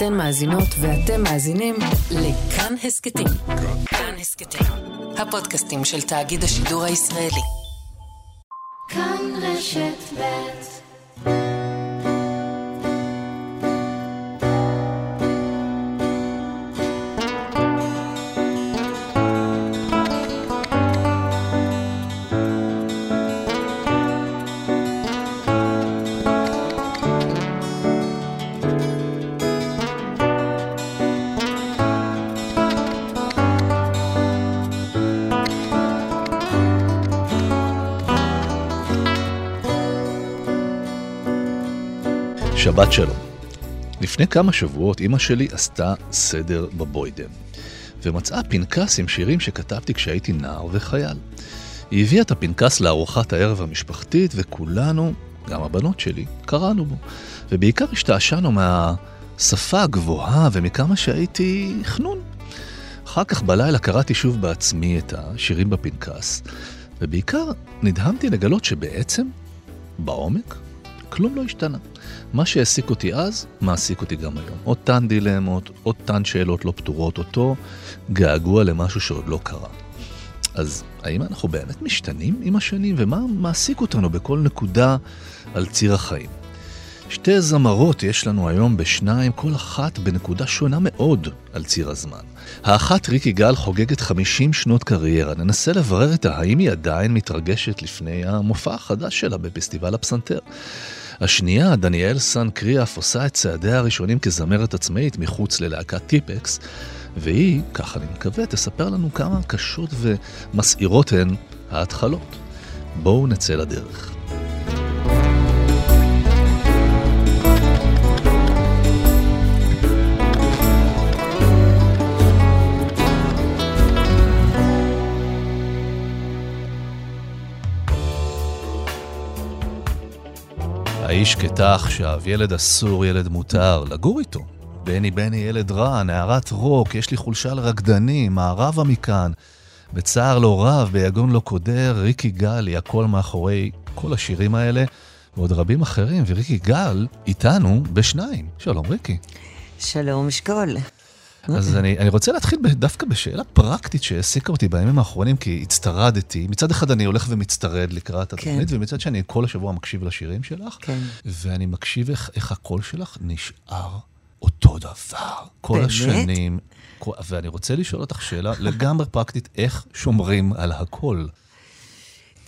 אתן מאזינות ואתם מאזינים לכאן הסכתים. כאן הסכתים, הפודקאסטים של תאגיד השידור הישראלי. כאן רשת ב' שבת שלום. לפני כמה שבועות אמא שלי עשתה סדר בבוידם, ומצאה פנקס עם שירים שכתבתי כשהייתי נער וחייל. היא הביאה את הפנקס לארוחת הערב המשפחתית, וכולנו, גם הבנות שלי, קראנו בו. ובעיקר השתעשענו מהשפה הגבוהה ומכמה שהייתי חנון. אחר כך בלילה קראתי שוב בעצמי את השירים בפנקס, ובעיקר נדהמתי לגלות שבעצם, בעומק, כלום לא השתנה. מה שהעסיק אותי אז, מעסיק אותי גם היום. אותן דילמות, אותן שאלות לא פתורות, אותו געגוע למשהו שעוד לא קרה. אז האם אנחנו באמת משתנים עם השנים, ומה מעסיק אותנו בכל נקודה על ציר החיים? שתי זמרות יש לנו היום בשניים, כל אחת בנקודה שונה מאוד על ציר הזמן. האחת, ריק יגאל, חוגגת 50 שנות קריירה. ננסה לברר את האם היא עדיין מתרגשת לפני המופע החדש שלה בפסטיבל הפסנתר. השנייה, דניאל סן קריאף, עושה את צעדיה הראשונים כזמרת עצמאית מחוץ ללהקת טיפקס, והיא, כך אני מקווה, תספר לנו כמה קשות ומסעירות הן ההתחלות. בואו נצא לדרך. האיש שקטה עכשיו, ילד אסור, ילד מותר, לגור איתו. בני בני ילד רע, נערת רוק, יש לי חולשה לרקדנים, מערבה מכאן. בצער לא רב, ביגון לא קודר, ריקי גלי, הכל מאחורי כל השירים האלה, ועוד רבים אחרים, וריקי גל איתנו בשניים. שלום ריקי. שלום אשכול. אז אני, אני רוצה להתחיל דווקא בשאלה פרקטית שהעסיקה אותי בימים האחרונים, כי הצטרדתי. מצד אחד אני הולך ומצטרד לקראת התוכנית, כן. ומצד שני כל השבוע מקשיב לשירים שלך, כן. ואני מקשיב איך, איך הקול שלך נשאר אותו דבר. כל באמת? השנים. ואני רוצה לשאול אותך שאלה לגמרי פרקטית, איך שומרים על הקול?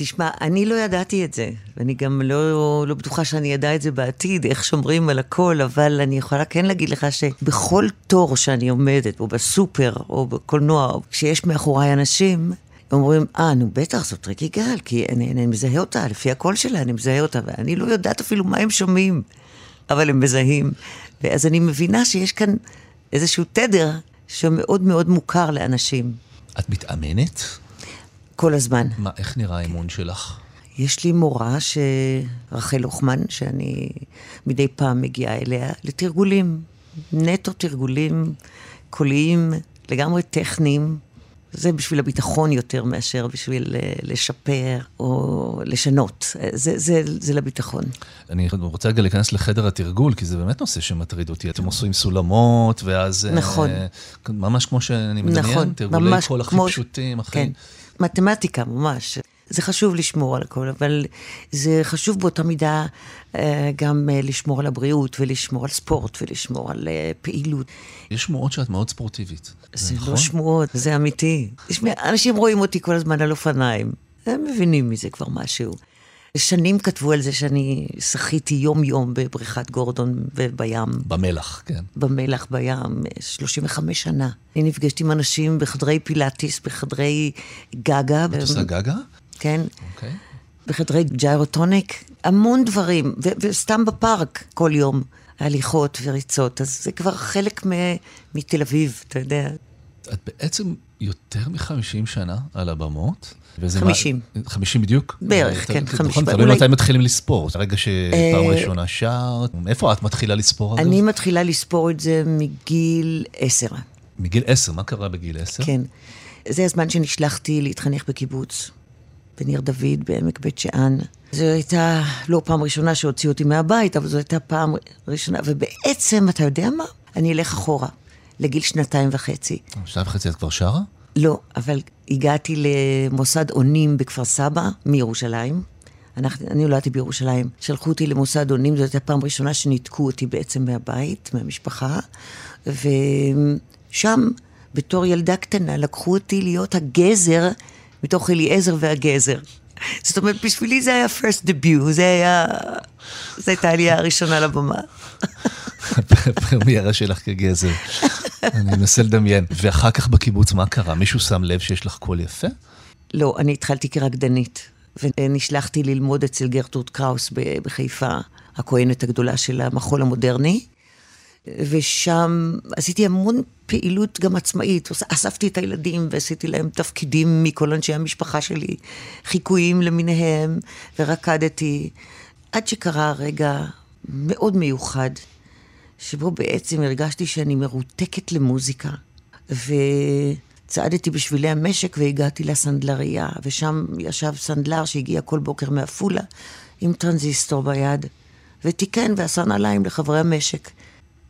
תשמע, אני לא ידעתי את זה, ואני גם לא, לא בטוחה שאני אדע את זה בעתיד, איך שומרים על הכל, אבל אני יכולה כן להגיד לך שבכל תור שאני עומדת, או בסופר, או בקולנוע, כשיש מאחוריי אנשים, אומרים, אה, נו בטח, זאת ריקי גל, כי אני, אני מזהה אותה, לפי הקול שלה אני מזהה אותה, ואני לא יודעת אפילו מה הם שומעים, אבל הם מזהים. ואז אני מבינה שיש כאן איזשהו תדר שמאוד מאוד מוכר לאנשים. את מתאמנת? כל הזמן. מה, איך נראה האימון שלך? יש לי מורה, ש... רחל לוחמן, שאני מדי פעם מגיעה אליה לתרגולים. נטו תרגולים קוליים, לגמרי טכניים. זה בשביל הביטחון יותר מאשר בשביל אה, לשפר או לשנות. זה, זה, זה לביטחון. אני רוצה רגע להיכנס לחדר התרגול, כי זה באמת נושא שמטריד אותי. אתם עושים סולמות, ואז... נכון. ממש כמו שאני מדמיין, נכון, תרגולי קול הכי. פשוטים, הכי... כן, מתמטיקה ממש. זה חשוב לשמור על הכל, אבל זה חשוב באותה מידה אה, גם אה, לשמור על הבריאות, ולשמור על ספורט, ולשמור על אה, פעילות. יש שמועות שאת מאוד ספורטיבית. זה נכון? לא שמועות, זה אמיתי. אנשים רואים אותי כל הזמן על אופניים, הם מבינים מזה כבר משהו. שנים כתבו על זה שאני שחיתי יום-יום בבריכת גורדון ובים. במלח, כן. במלח, בים, 35 שנה. אני נפגשת עם אנשים בחדרי פילאטיס, בחדרי גגה. את עושה גגה? כן. אוקיי. בחדרי ג'יירוטוניק, המון דברים, ו- וסתם בפארק כל יום, הליכות וריצות, אז זה כבר חלק מ- מתל אביב, אתה יודע. את בעצם יותר מ-50 שנה על הבמות. וזה 50. מה, 50 בדיוק? בערך, אה, כן, ת- 50. נכון, תלוי מתי מתחילים לספור. הרגע שפעם אה, ראשונה שרת, איפה את מתחילה לספור? אני מתחילה לספור את זה מגיל עשר. מגיל 10, מה קרה בגיל 10? כן. זה הזמן שנשלחתי להתחנך בקיבוץ, בניר דוד, בעמק בית שאן. זו הייתה לא פעם ראשונה שהוציאו אותי מהבית, אבל זו הייתה פעם ראשונה, ובעצם, אתה יודע מה? אני אלך אחורה, לגיל שנתיים וחצי. שתיים וחצי את כבר שרה? לא, אבל הגעתי למוסד אונים בכפר סבא, מירושלים. אנחנו, אני נולדתי בירושלים. שלחו אותי למוסד אונים, זו הייתה פעם ראשונה שניתקו אותי בעצם מהבית, מהמשפחה. ושם, בתור ילדה קטנה, לקחו אותי להיות הגזר מתוך אליעזר והגזר. זאת אומרת, בשבילי זה היה first debut, זה היה... זו הייתה העלייה הראשונה לבמה. הפרמיירה שלך כגזר. אני מנסה לדמיין. ואחר כך בקיבוץ, מה קרה? מישהו שם לב שיש לך קול יפה? לא, אני התחלתי כרקדנית, ונשלחתי ללמוד אצל גרטורד קראוס בחיפה, הכהנת הגדולה של המחול המודרני. ושם עשיתי המון פעילות גם עצמאית. אספתי את הילדים ועשיתי להם תפקידים מכל אנשי המשפחה שלי, חיקויים למיניהם, ורקדתי, עד שקרה רגע מאוד מיוחד, שבו בעצם הרגשתי שאני מרותקת למוזיקה. וצעדתי בשבילי המשק והגעתי לסנדלריה, ושם ישב סנדלר שהגיע כל בוקר מעפולה עם טרנזיסטור ביד, ותיקן ועשה נעליים לחברי המשק.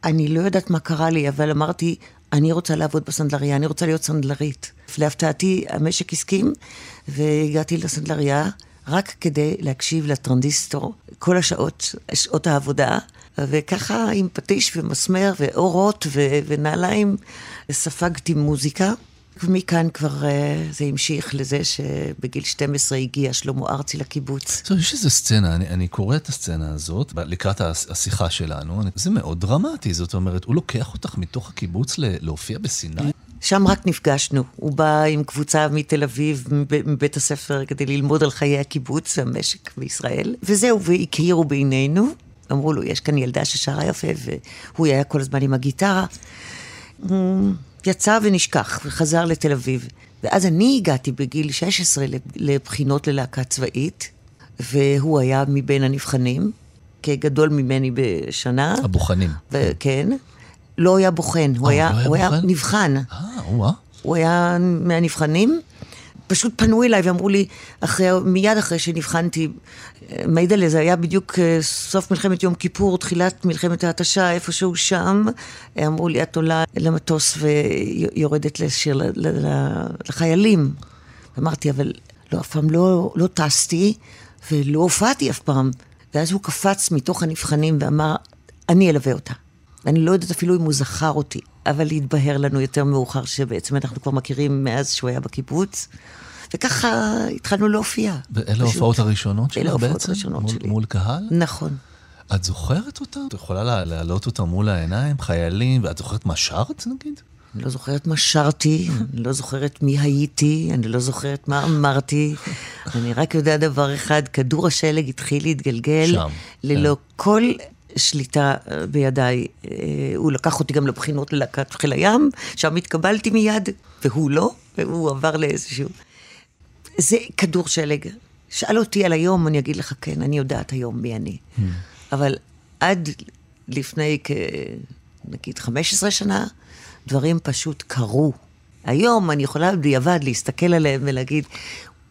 אני לא יודעת מה קרה לי, אבל אמרתי, אני רוצה לעבוד בסנדלריה, אני רוצה להיות סנדלרית. להפתעתי, המשק הסכים, והגעתי לסנדלריה רק כדי להקשיב לטרנזיסטור כל השעות, שעות העבודה, וככה עם פטיש ומסמר ואורות ו- ונעליים ספגתי מוזיקה. ומכאן כבר אה, זה המשיך לזה שבגיל 12 הגיע שלמה ארצי לקיבוץ. טוב, יש איזו סצנה, אני, אני קורא את הסצנה הזאת לקראת השיחה שלנו, אני, זה מאוד דרמטי, זאת אומרת, הוא לוקח אותך מתוך הקיבוץ ל, להופיע בסיני? שם רק נפגשנו. הוא בא עם קבוצה מתל אביב, מבית הספר, כדי ללמוד על חיי הקיבוץ והמשק בישראל, וזהו, והכירו בינינו. אמרו לו, יש כאן ילדה ששרה יפה, והוא היה כל הזמן עם הגיטרה. יצא ונשכח, וחזר לתל אביב. ואז אני הגעתי בגיל 16 לבחינות ללהקה צבאית, והוא היה מבין הנבחנים, כגדול ממני בשנה. הבוחנים. כן. לא היה בוחן, הוא, היה, לא הוא היה? נבחן. אה, או-אה. הוא היה מהנבחנים. פשוט פנו אליי ואמרו לי, אחרי, מיד אחרי שנבחנתי, מיידלה, זה היה בדיוק אה, סוף מלחמת יום כיפור, תחילת מלחמת ההתשה, איפשהו שם. אמרו לי, את עולה למטוס ויורדת לשיר לחיילים. אמרתי, אבל לא, אף פעם לא, לא טסתי ולא הופעתי אף פעם. ואז הוא קפץ מתוך הנבחנים ואמר, אני אלווה אותה. אני לא יודעת אפילו אם הוא זכר אותי, אבל התבהר לנו יותר מאוחר שבעצם אנחנו כבר מכירים מאז שהוא היה בקיבוץ. וככה התחלנו להופיע. ואלה. ההופעות הראשונות אלה שלך ההופעות בעצם? הראשונות מול, שלי. מול קהל? נכון. את זוכרת אותה? את יכולה לה- להעלות אותה מול העיניים, חיילים, ואת זוכרת מה שרת נגיד? אני לא זוכרת מה שרתי, אני לא זוכרת מי הייתי, אני לא זוכרת מה אמרתי. אני רק יודע דבר אחד, כדור השלג התחיל להתגלגל שם, ללא כל שליטה אה, בידיי. אה, הוא לקח אותי גם לבחינות ללהקת חיל הים, שם התקבלתי מיד, והוא לא, והוא עבר לאיזשהו... זה כדור שלג. שאל אותי על היום, אני אגיד לך, כן, אני יודעת היום מי אני. אבל עד לפני כ... נגיד 15 שנה, דברים פשוט קרו. היום אני יכולה בדיעבד להסתכל עליהם ולהגיד,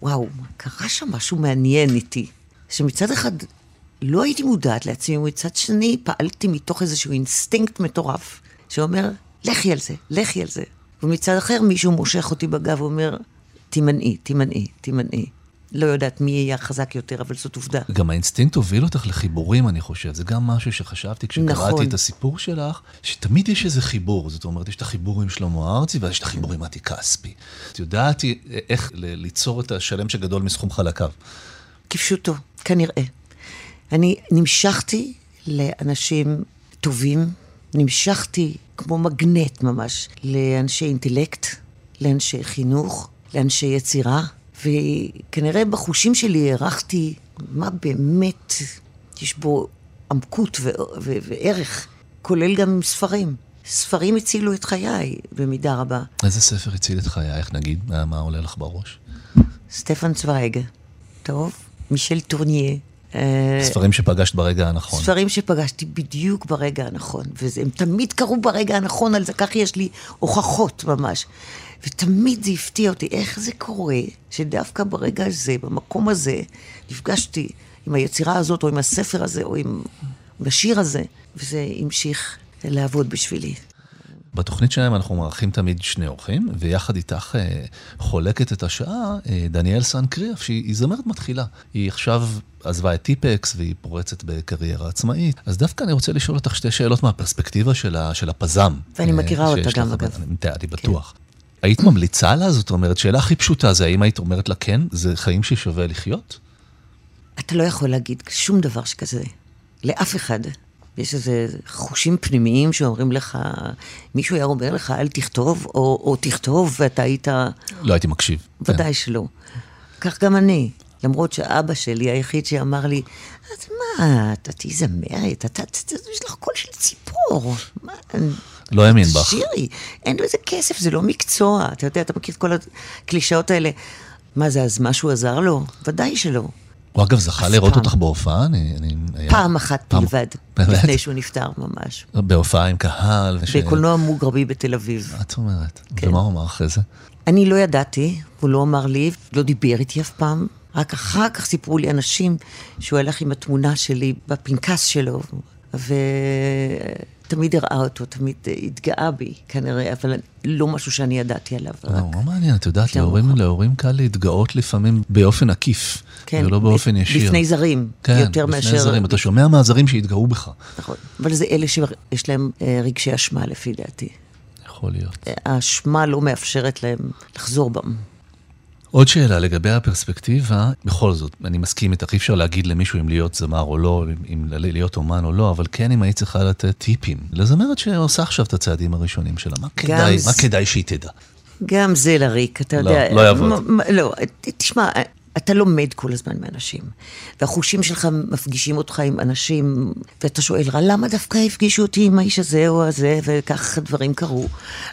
וואו, קרה שם משהו מעניין איתי. שמצד אחד לא הייתי מודעת לעצמי, ומצד שני פעלתי מתוך איזשהו אינסטינקט מטורף, שאומר, לכי על זה, לכי על זה. ומצד אחר מישהו מושך אותי בגב ואומר, תימנעי, תימנעי, תימנעי. לא יודעת מי יהיה החזק יותר, אבל זאת עובדה. גם האינסטינקט הוביל אותך לחיבורים, אני חושב. זה גם משהו שחשבתי כשקראתי נכון. את הסיפור שלך, שתמיד יש איזה חיבור. זאת אומרת, יש את החיבור עם שלמה ארצי, ואז יש את החיבור עם מתי כספי. את יודעת איך ליצור את השלם שגדול מסכום חלקיו. כפשוטו, כנראה. אני נמשכתי לאנשים טובים, נמשכתי כמו מגנט ממש לאנשי אינטלקט, לאנשי חינוך, לאנשי יצירה, וכנראה בחושים שלי הערכתי מה באמת יש בו עמקות ו- ו- וערך, כולל גם ספרים. ספרים הצילו את חיי במידה רבה. איזה ספר הציל את חייך, נגיד? מה, מה עולה לך בראש? סטפן צוויג, טוב, מישל טורניה. אה, ספרים שפגשת ברגע הנכון. ספרים שפגשתי בדיוק ברגע הנכון, והם תמיד קרו ברגע הנכון, על זה כך יש לי הוכחות ממש. ותמיד זה הפתיע אותי, איך זה קורה שדווקא ברגע הזה, במקום הזה, נפגשתי עם היצירה הזאת, או עם הספר הזה, או עם, עם השיר הזה, וזה המשיך לעבוד בשבילי. בתוכנית שלהם אנחנו מארחים תמיד שני אורחים, ויחד איתך אה, חולקת את השעה אה, דניאל סנקריאף, שהיא זמרת מתחילה. היא עכשיו עזבה את טיפקס והיא פורצת בקריירה עצמאית. אז דווקא אני רוצה לשאול אותך שתי שאלות מהפרספקטיבה של, ה, של הפזם. ואני אה, מכירה אותה גם, אגב. אני, אני בטוח. היית ממליצה לה? זאת אומרת, שאלה הכי פשוטה זה האם היית אומרת לה כן, זה חיים ששווה לחיות? אתה לא יכול להגיד שום דבר שכזה, לאף אחד. יש איזה חושים פנימיים שאומרים לך, מישהו היה אומר לך, אל תכתוב, או, או תכתוב, ואתה היית... לא הייתי מקשיב. כן. ודאי שלא. כך גם אני. למרות שאבא שלי היחיד שאמר לי, אז מה, אתה תהיי זמרת, אתה, יש לך קול של ציפור. מה, לא האמין בך. שירי, אין בזה כסף, זה לא מקצוע. אתה יודע, אתה מכיר את כל הקלישאות האלה. מה זה, אז משהו עזר לו? ודאי שלא. הוא אגב זכה לראות. אותך בהופעה? אני, אני, היה... פעם אחת פעם- בלבד? לפני שהוא נפטר ממש. בהופעה עם קהל. וש- בקולנוע מוגרבי בתל אביב. מה את אומרת? כן. ומה הוא אמר אחרי זה? אני לא ידעתי, הוא לא אמר לי, לא דיבר איתי אף פעם. רק אחר כך סיפרו לי אנשים שהוא הלך עם התמונה שלי בפנקס שלו, ותמיד הראה אותו, תמיד התגאה בי, כנראה, אבל לא משהו שאני ידעתי עליו. לא, רק. מה מעניין, את יודעת, להורים. להורים קל להתגאות לפעמים באופן עקיף, כן, ולא באופן ישיר. בפני זרים, כן, יותר בפני מאשר... זרים. אתה שומע מהזרים שהתגאו בך. נכון, אבל זה אלה שיש להם אה, רגשי אשמה, לפי דעתי. יכול להיות. אה, האשמה לא מאפשרת להם לחזור בם. עוד שאלה לגבי הפרספקטיבה, בכל זאת, אני מסכים איתך, אי אפשר להגיד למישהו אם להיות זמר או לא, אם להיות אומן או לא, אבל כן אם היית צריכה לתת טיפים לזמרת שעושה עכשיו את הצעדים הראשונים שלה, מה כדאי, מה כדאי שהיא תדע? גם זה לריק, אתה לא, יודע. לא יעבוד. מה- מה- לא, תשמע, אתה לומד כל הזמן מאנשים, והחושים שלך מפגישים אותך עם אנשים, ואתה שואל, למה דווקא הפגישו אותי עם האיש הזה או הזה, וכך דברים קרו.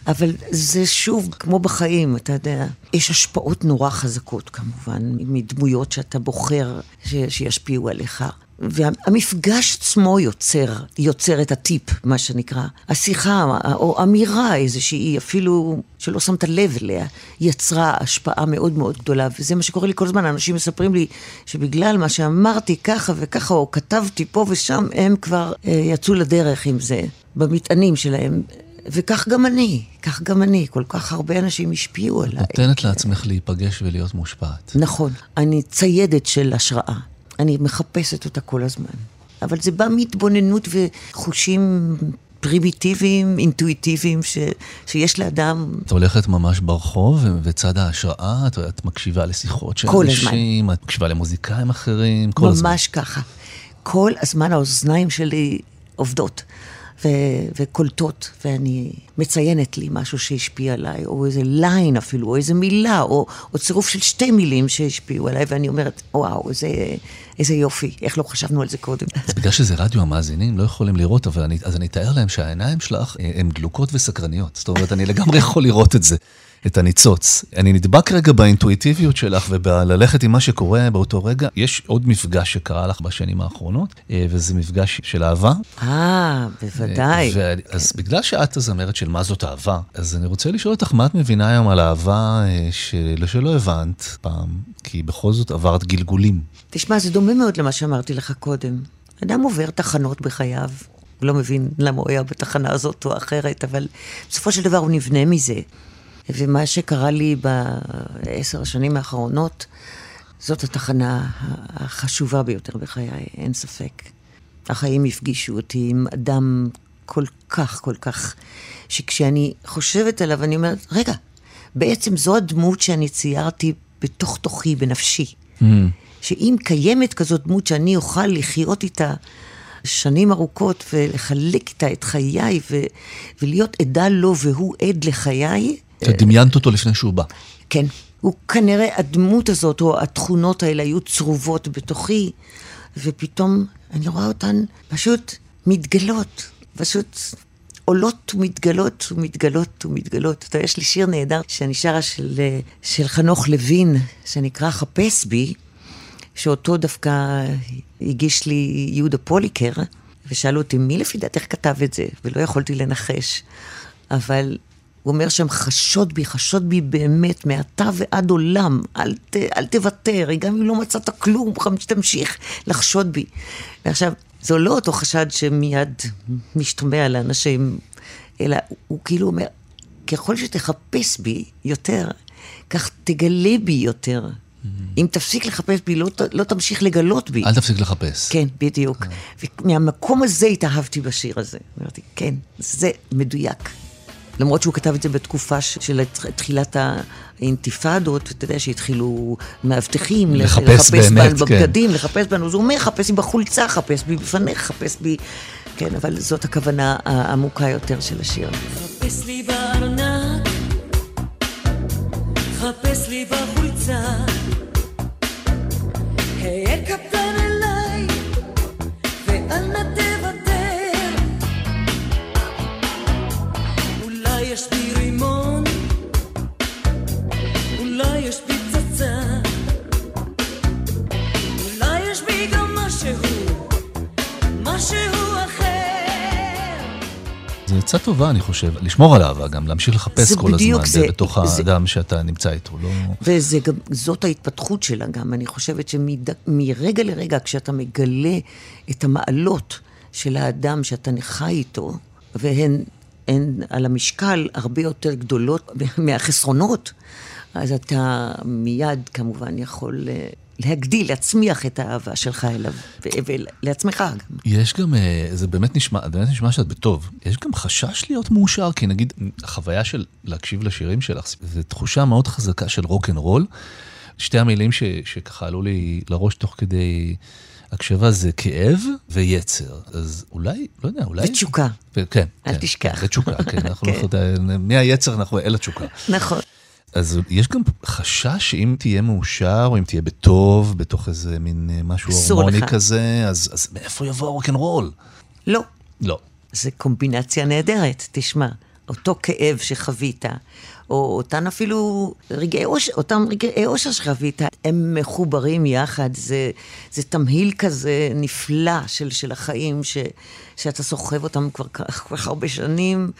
אבל זה שוב, כמו בחיים, אתה יודע, יש השפעות נורא חזקות כמובן, מדמויות שאתה בוחר ש- שישפיעו עליך. והמפגש עצמו יוצר, יוצר את הטיפ, מה שנקרא. השיחה או אמירה איזושהי, אפילו שלא שמת לב אליה, יצרה השפעה מאוד מאוד גדולה. וזה מה שקורה לי כל הזמן, אנשים מספרים לי שבגלל מה שאמרתי ככה וככה, או כתבתי פה ושם, הם כבר אה, יצאו לדרך עם זה, במטענים שלהם. וכך גם אני, כך גם אני, כל כך הרבה אנשים השפיעו עליי. נותנת לעצמך להיפגש ולהיות מושפעת. נכון, אני ציידת של השראה. אני מחפשת אותה כל הזמן. אבל זה בא מהתבוננות וחושים פרימיטיביים, אינטואיטיביים, ש, שיש לאדם את הולכת ממש ברחוב, וצד ההשראה, את, את מקשיבה לשיחות של אנשים, את מקשיבה למוזיקאים אחרים, כל הזמן. ממש ככה. כל הזמן האוזניים שלי עובדות ו- וקולטות, ואני מציינת לי משהו שהשפיע עליי, או איזה ליין אפילו, או איזה מילה, או, או צירוף של שתי מילים שהשפיעו עליי, ואני אומרת, וואו, איזה, איזה יופי, איך לא חשבנו על זה קודם. אז בגלל שזה רדיו, המאזינים לא יכולים לראות, אבל אני, אז אני אתאר להם שהעיניים שלך אה, הן דלוקות וסקרניות. זאת אומרת, אני לגמרי יכול לראות את זה, את הניצוץ. אני נדבק רגע באינטואיטיביות שלך ובללכת עם מה שקורה באותו רגע. יש עוד מפגש שקרה לך בשנים האחרונות, אה, וזה מפגש של אהבה. אה, בוודאי. ו- אז בגלל שאת הזמרת של מה זאת אהבה, אז אני רוצה לשאול אותך מה את מבינה היום על אהבה אה, של- שלא הבנת פעם, כי בכל זאת עברת גלגולים. תשמע, זה דומה מאוד למה שאמרתי לך קודם. אדם עובר תחנות בחייו, הוא לא מבין למה הוא היה בתחנה הזאת או אחרת, אבל בסופו של דבר הוא נבנה מזה. ומה שקרה לי בעשר השנים האחרונות, זאת התחנה החשובה ביותר בחיי, אין ספק. החיים הפגישו אותי עם אדם כל כך, כל כך, שכשאני חושבת עליו, אני אומרת, רגע, בעצם זו הדמות שאני ציירתי בתוך תוכי, בנפשי. שאם קיימת כזאת דמות שאני אוכל לחיות איתה שנים ארוכות ולחלק איתה את חיי ו- ולהיות עדה לו והוא עד לחיי, את דמיינת אותו לפני שהוא בא. כן. הוא כנראה, הדמות הזאת או התכונות האלה היו צרובות בתוכי, ופתאום אני רואה אותן פשוט מתגלות, פשוט עולות ומתגלות ומתגלות ומתגלות. אתה יודע, יש לי שיר נהדר שאני שרה של, של חנוך לוין, שנקרא חפש בי, שאותו דווקא הגיש לי יהודה פוליקר, ושאלו אותי, מי לפי דעתך כתב את זה? ולא יכולתי לנחש. אבל הוא אומר שם, חשוד בי, חשוד בי באמת, מעתה ועד עולם, אל, ת, אל תוותר, גם אם לא מצאת כלום, תמשיך לחשוד בי. ועכשיו, זה לא אותו חשד שמיד משתמע לאנשים, אלא הוא כאילו אומר, ככל שתחפש בי יותר, כך תגלה בי יותר. אם תפסיק לחפש בי, לא, לא תמשיך לגלות בי. אל תפסיק לחפש. כן, בדיוק. ומהמקום הזה התאהבתי בשיר הזה. אמרתי, כן, זה מדויק. למרות שהוא כתב את זה בתקופה של תחילת האינתיפאדות, אתה יודע שהתחילו מאבטחים, לחפש באמת, בנו כן. בבגדים, לחפש בנו, אז הוא אומר, חפש בי בחולצה, חפש בי בפניך, חפש בי... כן, אבל זאת הכוונה העמוקה יותר של השיר. חפש לי בארנק, אולי יש בי פצצה. אולי יש בי גם משהו, משהו אחר. זו עצה טובה, אני חושב, לשמור על אהבה גם, להמשיך לחפש זה כל בדיוק, הזמן זה- בתוך זה- האדם שאתה נמצא איתו. לא... וזה גם, זאת ההתפתחות שלה גם. אני חושבת שמרגע לרגע, כשאתה מגלה את המעלות של האדם שאתה חי איתו, והן הן על המשקל הרבה יותר גדולות מהחסרונות, אז אתה מיד כמובן יכול אה, להגדיל, להצמיח את האהבה שלך אליו, ולעצמך גם. יש גם, אה, זה באמת נשמע, באמת נשמע שאת בטוב. יש גם חשש להיות מאושר, כי נגיד, החוויה של להקשיב לשירים שלך, זו תחושה מאוד חזקה של רוק אנד רול. שתי המילים ש, שככה עלו לי לראש תוך כדי הקשבה זה כאב ויצר. אז אולי, לא יודע, אולי... ותשוקה. ו- כן. אל כן, תשכח. כן, ותשוקה, כן. אנחנו כן. לא יכולים, מהיצר אנחנו אל התשוקה. נכון. אז יש גם חשש שאם תהיה מאושר, או אם תהיה בטוב, בתוך איזה מין אה, משהו הורמוני לך. כזה, אז, אז מאיפה יבוא הרוקנרול? לא. לא. זה קומבינציה נהדרת, תשמע. אותו כאב שחווית, או אותן אפילו רגעי אושר, אותם רגעי אושר שחווית, הם מחוברים יחד, זה, זה תמהיל כזה נפלא של, של החיים, ש, שאתה סוחב אותם כבר כל כך הרבה שנים,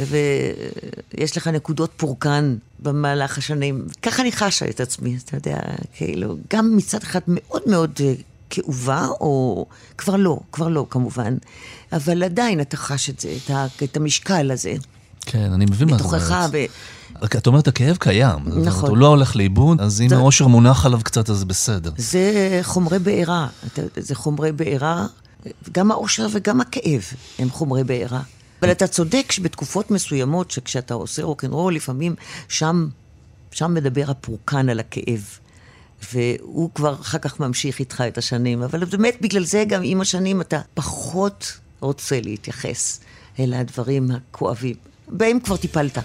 ויש לך נקודות פורקן במהלך השנים. ככה אני חשה את עצמי, אתה יודע, כאילו, גם מצד אחד מאוד מאוד אה, כאובה, או כבר לא, כבר לא כמובן, אבל עדיין אתה חש את זה, את, ה, את המשקל הזה, כן, אני מבין מה את בתוכך, אומרת. ו... רק את אומרת, הכאב קיים. זאת אומרת, נכון. הוא לא הולך לאיבוד, אז אם זה- האושר מונח עליו קצת, אז זה בסדר. זה חומרי בעירה, זה חומרי בעירה, גם האושר וגם הכאב הם חומרי בעירה. אבל אתה צודק שבתקופות מסוימות, שכשאתה עושה רוקנרול, לפעמים שם, שם מדבר הפורקן על הכאב. והוא כבר אחר כך ממשיך איתך את השנים. אבל באמת, בגלל זה גם עם השנים אתה פחות רוצה להתייחס אל הדברים הכואבים. בהם כבר טיפלת.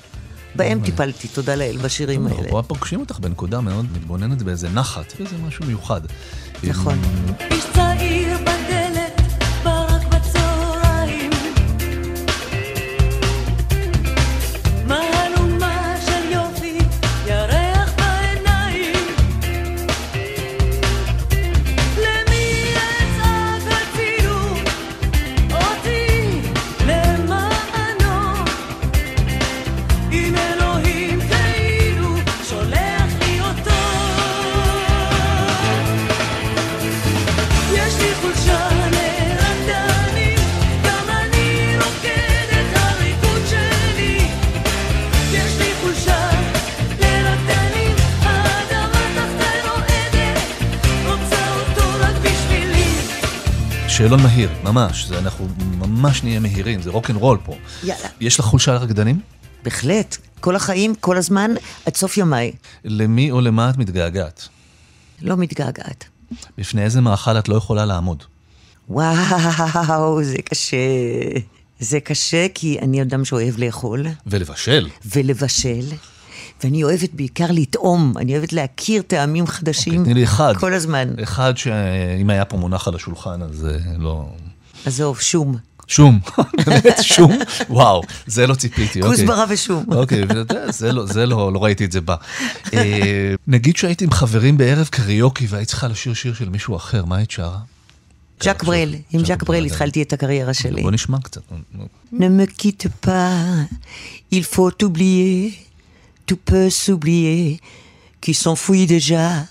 בהם טיפלתי, תודה לאל, בשירים האלה. פה פוגשים אותך בנקודה מאוד מתבוננת באיזה נחת, איזה משהו מיוחד. נכון. איש צעיר שאלון מהיר, ממש. זה אנחנו ממש נהיה מהירים, זה רוקנרול פה. יאללה. יש לך חולשה לרקדנים? בהחלט, כל החיים, כל הזמן, עד סוף ימיי. למי או למה את מתגעגעת? לא מתגעגעת. בפני איזה מאכל את לא יכולה לעמוד? וואו, זה קשה. זה קשה כי אני אדם שאוהב לאכול ולבשל. ולבשל, ואני אוהבת בעיקר לטעום, אני אוהבת להכיר טעמים חדשים. אוקיי, תני לי אחד. כל הזמן. אחד שאם היה פה מונח על השולחן, אז אה, לא... עזוב, שום. שום, באמת שום? וואו, זה לא ציפיתי, אוקיי. כוסברה ושום. אוקיי, זה לא, זה לא, לא ראיתי את זה בא. אה, נגיד שהייתי עם חברים בערב קריוקי והיית צריכה לשיר שיר של מישהו אחר, מה היית שרה? ז'אק ברל, עם ז'אק ברל ברל. התחלתי את הקריירה שלי. בוא נשמע קצת. Ne me quitte pas, il faut oublier, tout peut s'oublier, qui s'enfuit déjà,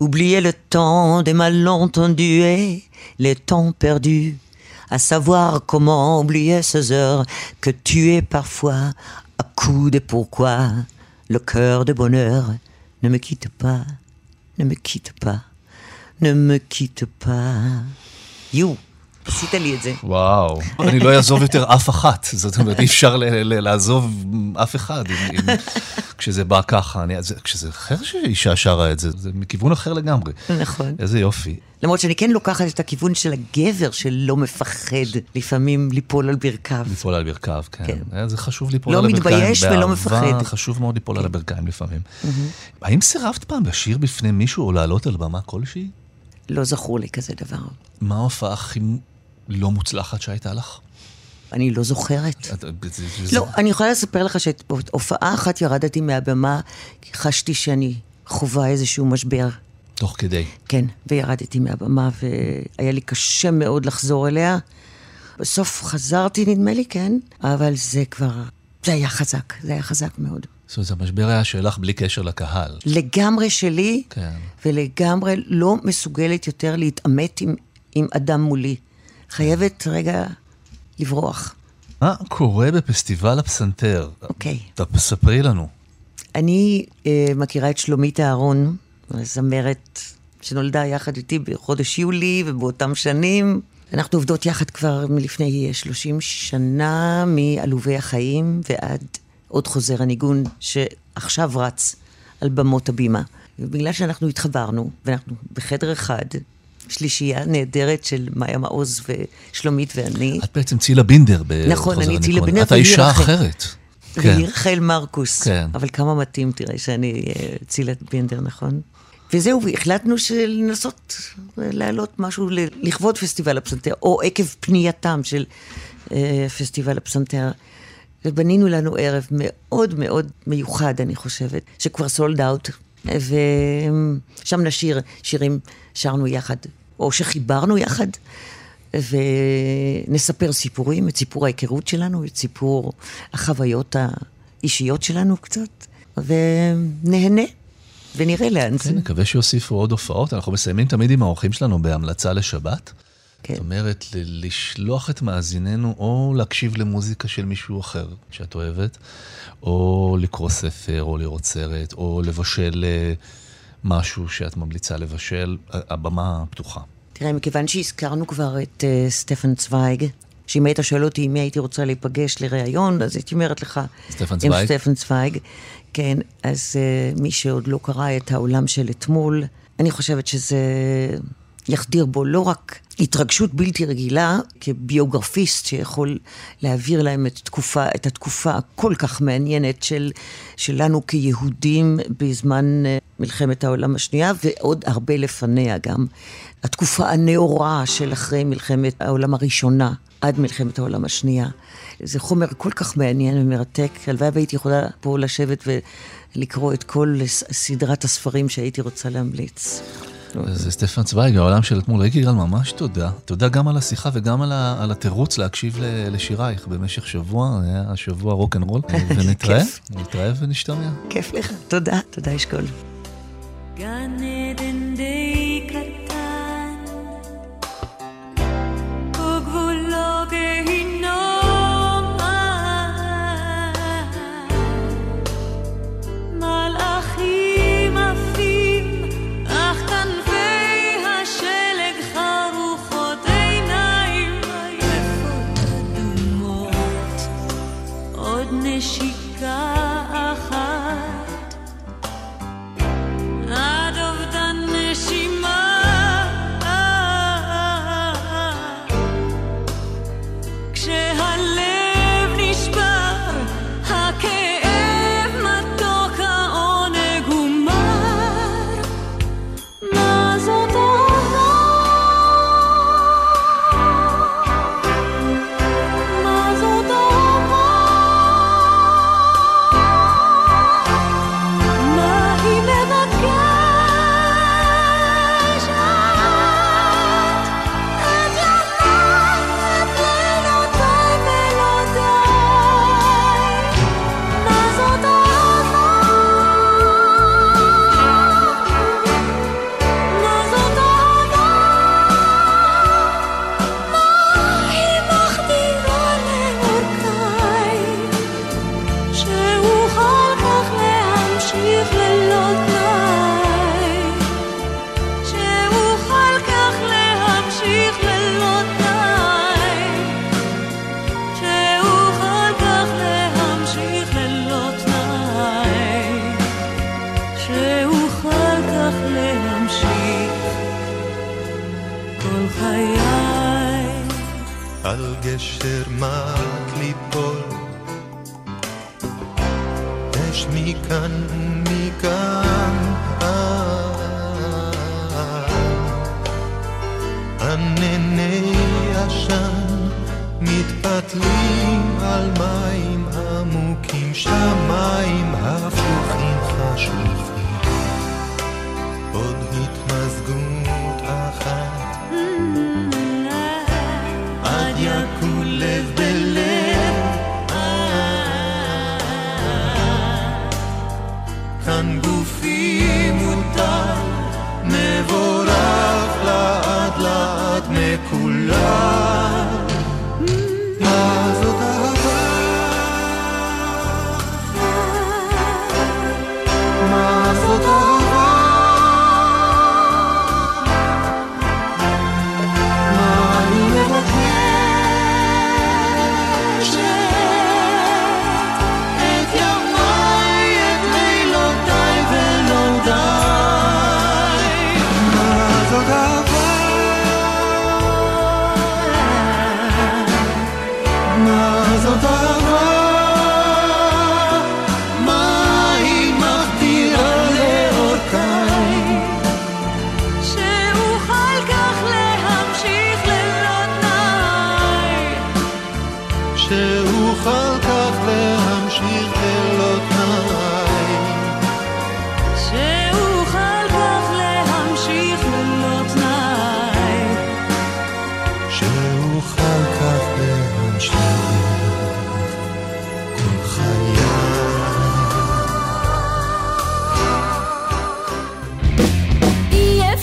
Oublier le temps des malentendus et les temps perdus. À savoir comment oublier ces heures que tu es parfois à coups de pourquoi. Le cœur de bonheur ne me quitte pas, ne me quitte pas, ne me quitte pas. You, עשית לי את זה. וואו, אני לא אעזוב יותר אף אחת. זאת אומרת, אי אפשר לעזוב אף אחד אם- אם- כשזה בא ככה. אני- זה- כשזה אחר שאישה שרה את זה, זה מכיוון אחר לגמרי. נכון. איזה יופי. למרות שאני כן לוקחת את הכיוון של הגבר שלא מפחד לפעמים ליפול על ברכיו. ליפול על ברכיו, כן. כן. זה חשוב ליפול לא על הברכיים. מתבייש ולא מפחד. חשוב מאוד ליפול על הברכיים לפעמים. האם סירבת פעם לשיר בפני מישהו או לעלות על במה כלשהי? לא זכור לי כזה דבר. מה ההופעה הכי לא מוצלחת שהייתה לך? אני לא זוכרת. את- לא, אני יכולה לספר לך שהופעה אחת ירדתי מהבמה, חשתי שאני חווה איזשהו משבר. תוך כדי. כן, וירדתי מהבמה, והיה לי קשה מאוד לחזור אליה. בסוף חזרתי, נדמה לי, כן, אבל זה כבר... זה היה חזק, זה היה חזק מאוד. זאת אומרת, המשבר היה שלך בלי קשר לקהל. לגמרי שלי, כן. ולגמרי לא מסוגלת יותר להתעמת עם, עם אדם מולי. חייבת רגע לברוח. מה קורה בפסטיבל הפסנתר? אוקיי. תספרי לנו. אני אה, מכירה את שלומית אהרון, זמרת שנולדה יחד איתי בחודש יולי ובאותם שנים. אנחנו עובדות יחד כבר מלפני 30 שנה, מעלובי החיים ועד עוד חוזר הניגון שעכשיו רץ על במות הבימה. ובגלל שאנחנו התחברנו, ואנחנו בחדר אחד, שלישייה נהדרת של מאיה מעוז ושלומית ואני, את בעצם צילה בינדר בחוזר נכון, אני צילה. בינדר את האישה רחל. אחרת. כן. והיא רחל מרקוס. כן. אבל כמה מתאים, תראה, שאני אה, צילת בינדר, נכון? וזהו, והחלטנו של- לנסות אה, להעלות משהו לכבוד פסטיבל הפסנתר, או עקב פנייתם של אה, פסטיבל הפסנתר. ובנינו לנו ערב מאוד מאוד מיוחד, אני חושבת, שכבר סולד אאוט, ושם נשיר שירים שרנו יחד, או שחיברנו יחד, ונספר סיפורים, את סיפור ההיכרות שלנו, את סיפור החוויות האישיות שלנו קצת, ונהנה, ונראה לאן זה. כן, נקווה שיוסיפו עוד הופעות. אנחנו מסיימים תמיד עם האורחים שלנו בהמלצה לשבת. כן. זאת אומרת, ל- לשלוח את מאזיננו או להקשיב למוזיקה של מישהו אחר שאת אוהבת, או לקרוא ספר, או לראות סרט, או לבשל אה, משהו שאת ממליצה לבשל. הבמה פתוחה. תראה, מכיוון שהזכרנו כבר את uh, סטפן צוויג, שאם היית שואל אותי עם מי הייתי רוצה להיפגש לראיון, אז הייתי אומרת לך... סטפן עם צוויג? סטפן צוויג. כן, אז uh, מי שעוד לא קרא את העולם של אתמול, אני חושבת שזה יחדיר בו לא רק התרגשות בלתי רגילה, כביוגרפיסט שיכול להעביר להם את, תקופה, את התקופה הכל כך מעניינת של, שלנו כיהודים בזמן אה, מלחמת העולם השנייה, ועוד הרבה לפניה גם. התקופה הנאורה של אחרי מלחמת העולם הראשונה, עד מלחמת העולם השנייה. זה חומר כל כך מעניין ומרתק. הלוואי והייתי יכולה פה לשבת ולקרוא את כל סדרת הספרים שהייתי רוצה להמליץ. אז סטפן צוויג, העולם של אתמול. ריקי גל, ממש תודה. תודה גם על השיחה וגם על, ה, על התירוץ להקשיב ל, לשירייך במשך שבוע, היה השבוע רוק אנד רול. ונתראה. נתראה ונשתמע. כיף לך. תודה, תודה אשכול. גן עדן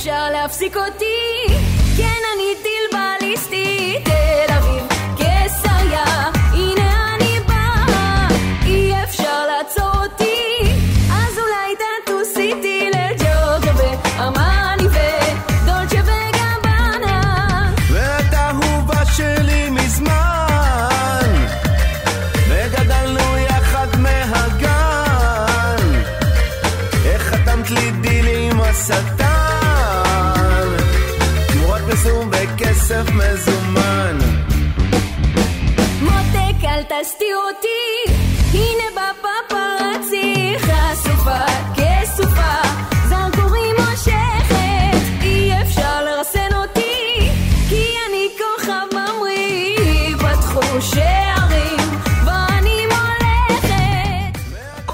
אפשר להפסיק אותי, כן אני טיל בליסטי, תל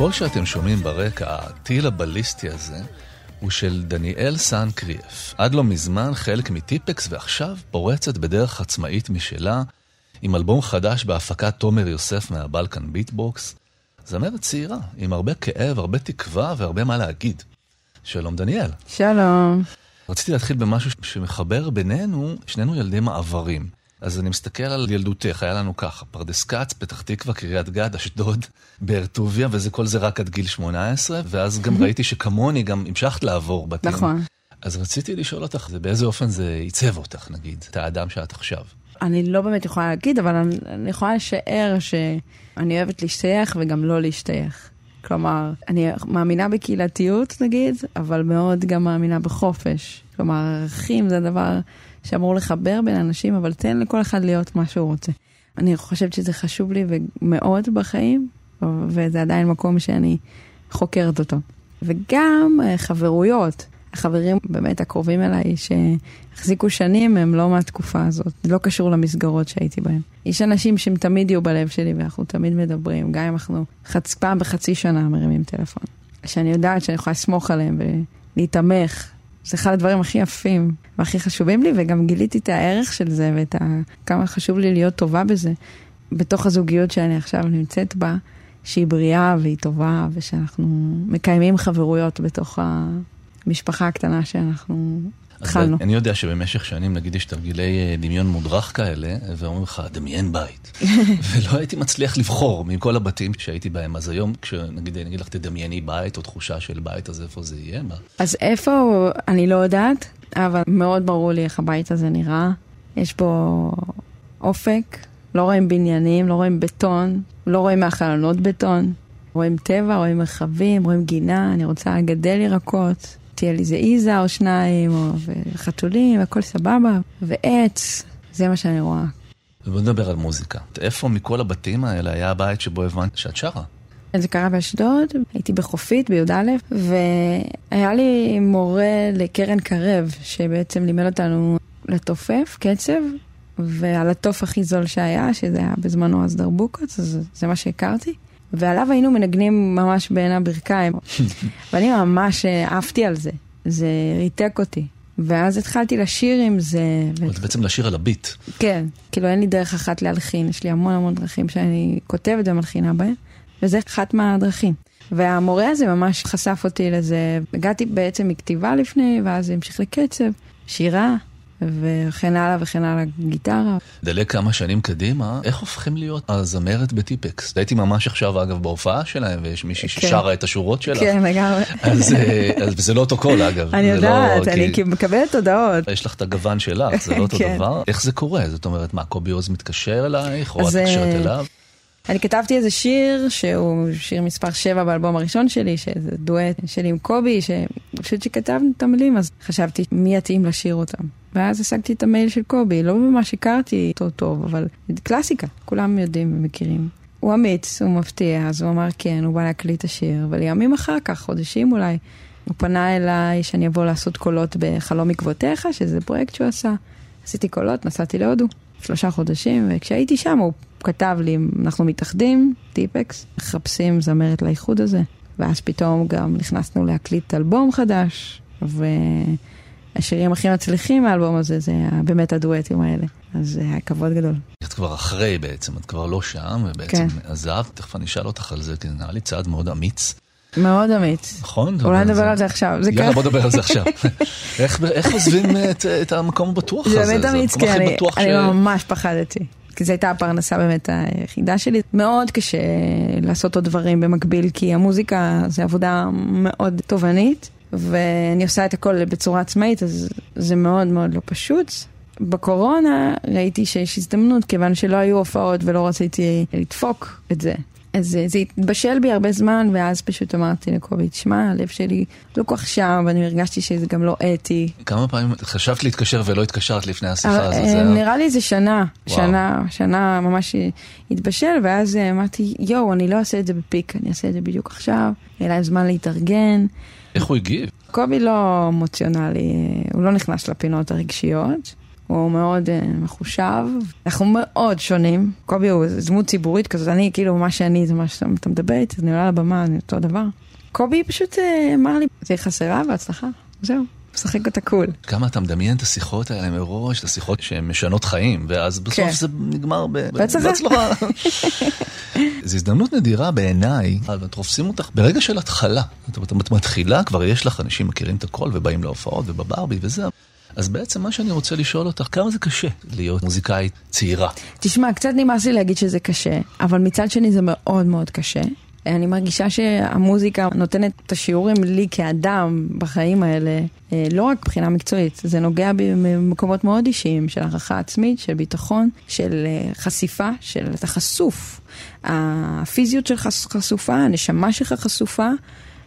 הקול שאתם שומעים ברקע, הטיל הבליסטי הזה, הוא של דניאל סן קריאף. עד לא מזמן חלק מטיפקס, ועכשיו פורצת בדרך עצמאית משלה, עם אלבום חדש בהפקת תומר יוסף מה Balkan Beat Box. זמרת צעירה, עם הרבה כאב, הרבה תקווה והרבה מה להגיד. שלום דניאל. שלום. רציתי להתחיל במשהו שמחבר בינינו, שנינו ילדי מעברים. אז אני מסתכל על ילדותך, היה לנו ככה, פרדס כץ, פתח תקווה, קריית גת, אשדוד, באר טוביה, וזה כל זה רק עד גיל 18, ואז גם ראיתי שכמוני גם המשכת לעבור בתים. נכון. אז רציתי לשאול אותך, זה באיזה אופן זה עיצב אותך, נגיד, את האדם שאת עכשיו. אני לא באמת יכולה להגיד, אבל אני, אני יכולה לשער שאני אוהבת להשתייך וגם לא להשתייך. כלומר, אני מאמינה בקהילתיות נגיד, אבל מאוד גם מאמינה בחופש. כלומר, ערכים זה הדבר שאמור לחבר בין אנשים, אבל תן לכל אחד להיות מה שהוא רוצה. אני חושבת שזה חשוב לי מאוד בחיים, וזה עדיין מקום שאני חוקרת אותו. וגם אה, חברויות. החברים באמת הקרובים אליי שהחזיקו שנים הם לא מהתקופה הזאת, לא קשור למסגרות שהייתי בהן. יש אנשים שהם תמיד יהיו בלב שלי ואנחנו תמיד מדברים, גם אם אנחנו חצ... פעם בחצי שנה מרימים טלפון. שאני יודעת שאני יכולה לסמוך עליהם ולהיתמך. זה אחד הדברים הכי יפים והכי חשובים לי, וגם גיליתי את הערך של זה ואת ה... כמה חשוב לי להיות טובה בזה, בתוך הזוגיות שאני עכשיו נמצאת בה, שהיא בריאה והיא טובה, ושאנחנו מקיימים חברויות בתוך המשפחה הקטנה שאנחנו התחלנו. אני יודע שבמשך שנים, נגיד, יש תרגילי אה, דמיון מודרך כאלה, ואומרים לך, דמיין בית. ולא הייתי מצליח לבחור מכל הבתים שהייתי בהם. אז היום, כשנגיד, אני אגיד לך, תדמייני בית, או תחושה של בית, אז איפה זה יהיה? מה? אז איפה, אני לא יודעת, אבל מאוד ברור לי איך הבית הזה נראה. יש בו אופק, לא רואים בניינים, לא רואים בטון, לא רואים מהחלונות בטון. רואים טבע, רואים מרחבים, רואים גינה, אני רוצה לגדל ירקות. תהיה לי איזה איזה או שניים, או חתולים, הכל סבבה, ועץ, זה מה שאני רואה. ובוא נדבר על מוזיקה. איפה מכל הבתים האלה היה הבית שבו הבנת שאת שרה? זה קרה באשדוד, הייתי בחופית בי"א, והיה לי מורה לקרן קרב, שבעצם לימד אותנו לתופף קצב, ועל התוף הכי זול שהיה, שזה היה בזמנו אז דרבוקות, אז זה מה שהכרתי. ועליו היינו מנגנים ממש בין הברכיים. ואני ממש עפתי על זה, זה ריתק אותי. ואז התחלתי לשיר עם זה. ו... זה בעצם לשיר על הביט. כן, כאילו אין לי דרך אחת להלחין, יש לי המון המון דרכים שאני כותבת ומלחינה בהן, וזה אחת מהדרכים. והמורה הזה ממש חשף אותי לזה, הגעתי בעצם מכתיבה לפני, ואז המשיך לקצב, שירה, וכן הלאה וכן הלאה, גיטרה. דלג כמה שנים קדימה, איך הופכים להיות הזמרת בטיפקס? הייתי ממש עכשיו, אגב, בהופעה שלהם, ויש מישהי כן. ששרה את השורות שלך. כן, לגמרי. אז, אה, אז זה לא אותו קול, אגב. אני יודעת, לא, אני כי... מקבלת הודעות. יש לך את הגוון שלך, זה לא אותו כן. דבר. איך זה קורה? זאת אומרת, מה, קובי עוז מתקשר אלייך, או את מתקשרת אליו? אני כתבתי איזה שיר, שהוא שיר מספר 7 באלבום הראשון שלי, שזה דואט שלי עם קובי, שפשוט שכתבנו את המילים, אז חשבתי מי יתאים לשיר אותם. ואז השגתי את המייל של קובי, לא ממש הכרתי אותו טוב, אבל קלאסיקה, כולם יודעים ומכירים. הוא אמיץ, הוא מפתיע, אז הוא אמר כן, הוא בא להקליט את השיר, אבל ימים אחר כך, חודשים אולי, הוא פנה אליי שאני אבוא לעשות קולות בחלום עקבותיך, שזה פרויקט שהוא עשה. עשיתי קולות, נסעתי להודו, שלושה חודשים, וכשהייתי שם הוא כתב לי, אנחנו מתאחדים, טיפקס, מחפשים זמרת לאיחוד הזה. ואז פתאום גם נכנסנו להקליט אלבום חדש, והשירים הכי מצליחים מהאלבום הזה זה באמת הדואטים האלה. אז זה היה כבוד גדול. את כבר אחרי בעצם, את כבר לא שם, ובעצם כן. עזבת, תכף אני אשאל אותך על זה, כי זה נראה לי צעד מאוד אמיץ. מאוד אמיץ. נכון. אולי נדבר על זה עכשיו. יאללה, בוא נדבר על זה עכשיו. איך עוזבים את המקום הבטוח הזה? זה באמת אמיץ, כן, אני ממש פחדתי. כי זו הייתה הפרנסה באמת היחידה שלי. מאוד קשה לעשות עוד דברים במקביל, כי המוזיקה זה עבודה מאוד תובענית, ואני עושה את הכל בצורה עצמאית, אז זה מאוד מאוד לא פשוט. בקורונה ראיתי שיש הזדמנות, כיוון שלא היו הופעות ולא רציתי לדפוק את זה. אז זה, זה התבשל בי הרבה זמן, ואז פשוט אמרתי לקובי, תשמע, הלב שלי לא כל כך שם, ואני הרגשתי שזה גם לא אתי. כמה פעמים חשבת להתקשר ולא התקשרת לפני השיחה הזאת? אה, נראה לי זה שנה, וואו. שנה, שנה ממש התבשל, ואז אמרתי, יואו, אני לא אעשה את זה בפיק, אני אעשה את זה בדיוק עכשיו, יהיה להם זמן להתארגן. איך הוא הגיב? קובי לא אמוציונלי, הוא לא נכנס לפינות הרגשיות. הוא מאוד uh, מחושב. אנחנו מאוד שונים. קובי הוא דמות ציבורית כזאת, אני כאילו, מה שאני זה מה שאתה מדבר איתי, אני עולה לבמה, אני אותו דבר. קובי פשוט uh, אמר לי, זה חסרה בהצלחה, זהו. משחק אותה קול. כמה אתה מדמיין את השיחות האלה מראש, את השיחות שהן משנות חיים, ואז בסוף כן. זה נגמר בהצלחה. זו הזדמנות נדירה בעיניי, ותופסים אותך ברגע של התחלה. זאת אומרת, את מתחילה, כבר יש לך אנשים מכירים את הכל, ובאים להופעות, ובברבי וזה. אז בעצם מה שאני רוצה לשאול אותך, כמה זה קשה להיות מוזיקאית צעירה? תשמע, קצת נמאס לי להגיד שזה קשה, אבל מצד שני זה מאוד מאוד קשה. אני מרגישה שהמוזיקה נותנת את השיעורים לי כאדם בחיים האלה, אה, לא רק מבחינה מקצועית, זה נוגע במקומות מאוד אישיים של הערכה עצמית, של ביטחון, של אה, חשיפה, של אתה חשוף. הפיזיות שלך חשופה, הנשמה שלך חשופה,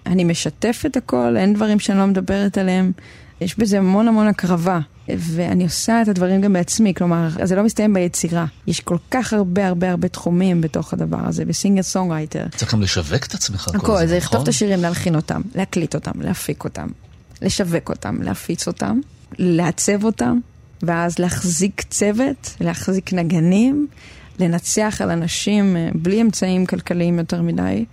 אני משתפת הכל, אין דברים שאני לא מדברת עליהם. יש בזה המון המון הקרבה, ואני עושה את הדברים גם בעצמי, כלומר, זה לא מסתיים ביצירה. יש כל כך הרבה הרבה הרבה תחומים בתוך הדבר הזה, ב singer songwriter. צריך גם לשווק את עצמך כל הזמן, נכון? זה לכתוב את השירים, להלחין אותם, להקליט אותם, להפיק אותם, לשווק אותם, להפיץ אותם, לעצב אותם, ואז להחזיק צוות, להחזיק נגנים, לנצח על אנשים אה, בלי אמצעים כלכליים יותר מדי.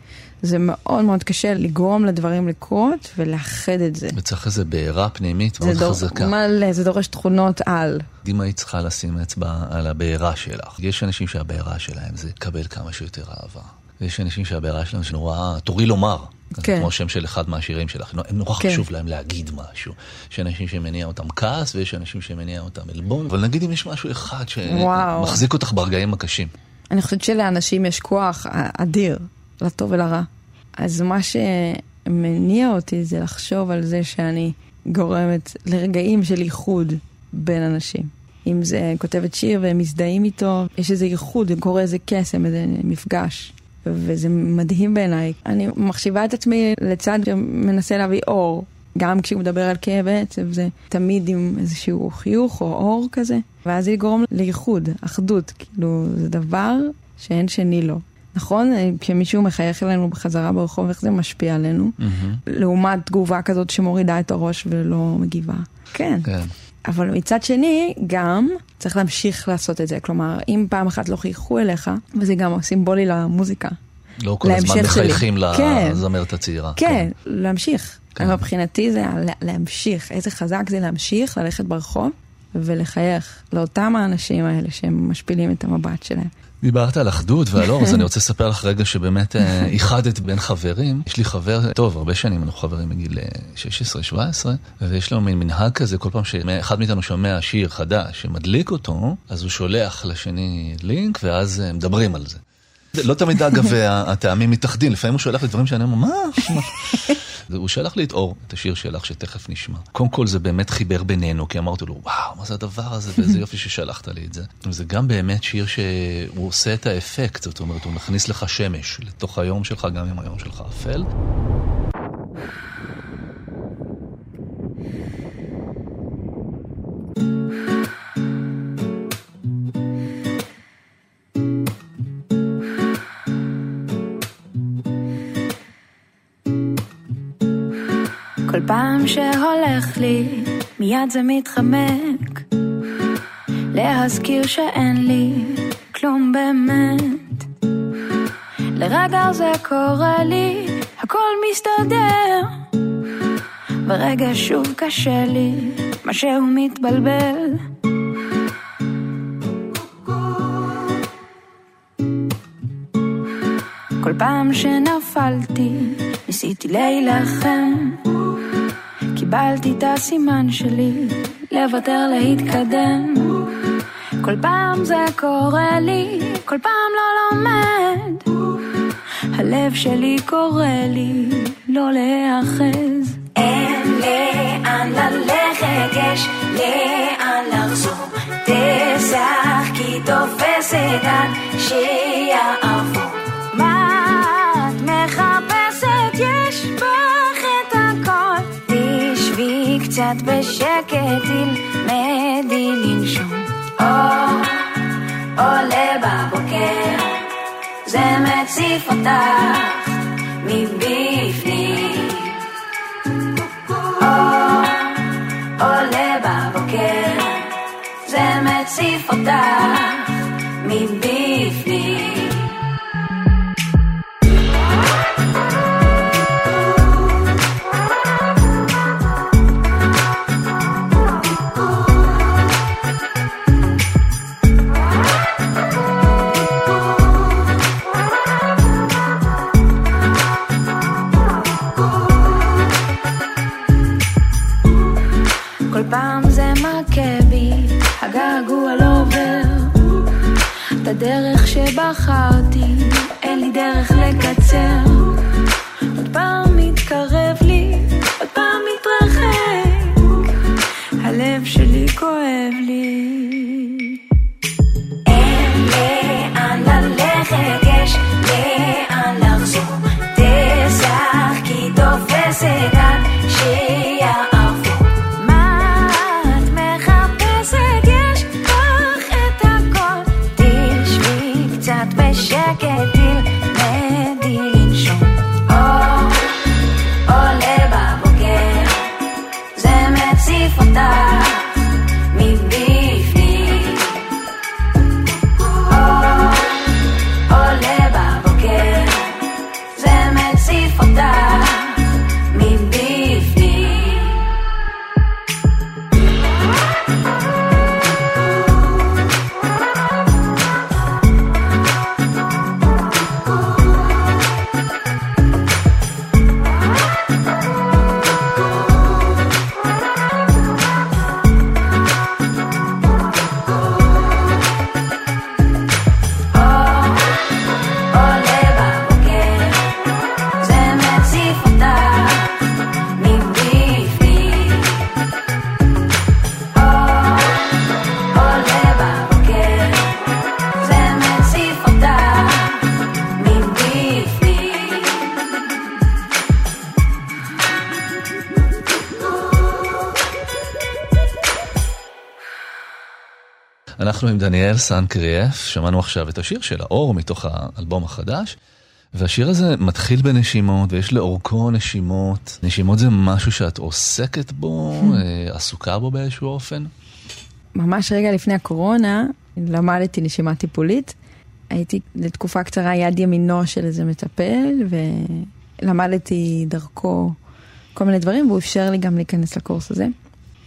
זה מאוד מאוד קשה לגרום לדברים לקרות ולאחד את זה. וצריך איזה בעירה פנימית מאוד דור, חזקה. מלא, זה דורש תכונות על. אם היית צריכה לשים אצבע על הבעירה שלך, יש אנשים שהבעירה שלהם זה לקבל כמה שיותר אהבה. ויש אנשים שהבעירה שלהם זה נורא, תורי לומר. כן. כמו שם של אחד מהשירים שלך, נורא כן. חשוב להם להגיד משהו. יש אנשים שמניע אותם כעס ויש אנשים שמניע אותם עלבון, אבל נגיד אם יש משהו אחד שמחזיק אותך ברגעים הקשים. אני חושבת שלאנשים יש כוח אדיר לטוב ולרע. אז מה שמניע אותי זה לחשוב על זה שאני גורמת לרגעים של איחוד בין אנשים. אם זה כותבת שיר והם מזדהים איתו, יש איזה איחוד, קורה איזה קסם, איזה מפגש. וזה מדהים בעיניי. אני מחשיבה את עצמי לצד שמנסה להביא אור גם כשהוא מדבר על כאב עצב, זה תמיד עם איזשהו חיוך או אור כזה, ואז זה יגרום לייחוד, אחדות, כאילו, זה דבר שאין שני לו. נכון? כשמישהו מחייך אלינו בחזרה ברחוב, איך זה משפיע עלינו? לעומת תגובה כזאת שמורידה את הראש ולא מגיבה. כן. כן. אבל מצד שני, גם צריך להמשיך לעשות את זה. כלומר, אם פעם אחת לא חייכו אליך, וזה גם סימבולי למוזיקה. לא כל הזמן. מחייכים כן. לזמרת הצעירה. כן, להמשיך. כן. מבחינתי זה לה- להמשיך. איזה חזק זה להמשיך, ללכת ברחוב ולחייך לאותם האנשים האלה שהם משפילים את המבט שלהם. דיברת על אחדות ועל אור, אז אני רוצה לספר לך רגע שבאמת אה, איחדת בין חברים. יש לי חבר, טוב, הרבה שנים, אנחנו חברים מגיל אה, 16-17, ויש לו מין מנהג כזה, כל פעם שאחד מאיתנו שומע שיר חדש שמדליק אותו, אז הוא שולח לשני לינק, ואז אה, מדברים על זה. לא תמיד אגב ה- הטעמים מתאחדים, לפעמים הוא שולח לי דברים שאני אומר? מה?" הוא שלח לי את אור, את השיר שלך שתכף נשמע. קודם כל זה באמת חיבר בינינו, כי אמרתי לו, וואו, מה זה הדבר הזה, ואיזה יופי ששלחת לי את זה. זה גם באמת שיר שהוא עושה את האפקט, זאת אומרת, הוא מכניס לך שמש לתוך היום שלך, גם אם היום שלך אפל. פעם שהולך לי, מיד זה מתחמק. להזכיר שאין לי כלום באמת. לרגע זה קורה לי, הכל מסתדר. ברגע שוב קשה לי, משהו מתבלבל. כל פעם שנפלתי, ניסיתי להילחם. קיבלתי את הסימן שלי, לוותר להתקדם. כל פעם זה קורה לי, כל פעם לא לומד. הלב שלי קורא לי לא להיאחז. אין לאן ללכת, יש לאן לחזור. תשחקי תופסת עד שיעבור. קצת בשקט, תלמדי לנשום. אור עולה בבוקר, זה מציף אותך מבפנים. אור עולה בבוקר, זה מציף אותך מבפנים. פעם זה מכה בי, הגעגוע לא עובר. את הדרך שבחרתי, אין לי דרך לקצר. עוד פעם מתקרב לי, עוד פעם מתרחק. הלב שלי כואב לי. אנחנו עם דניאל סנקריאף, שמענו עכשיו את השיר של האור מתוך האלבום החדש, והשיר הזה מתחיל בנשימות, ויש לאורכו נשימות. נשימות זה משהו שאת עוסקת בו, אה, עסוקה בו באיזשהו אופן? ממש רגע לפני הקורונה, למדתי נשימה טיפולית. הייתי לתקופה קצרה יד ימינו של איזה מטפל, ולמדתי דרכו כל מיני דברים, והוא אפשר לי גם להיכנס לקורס הזה.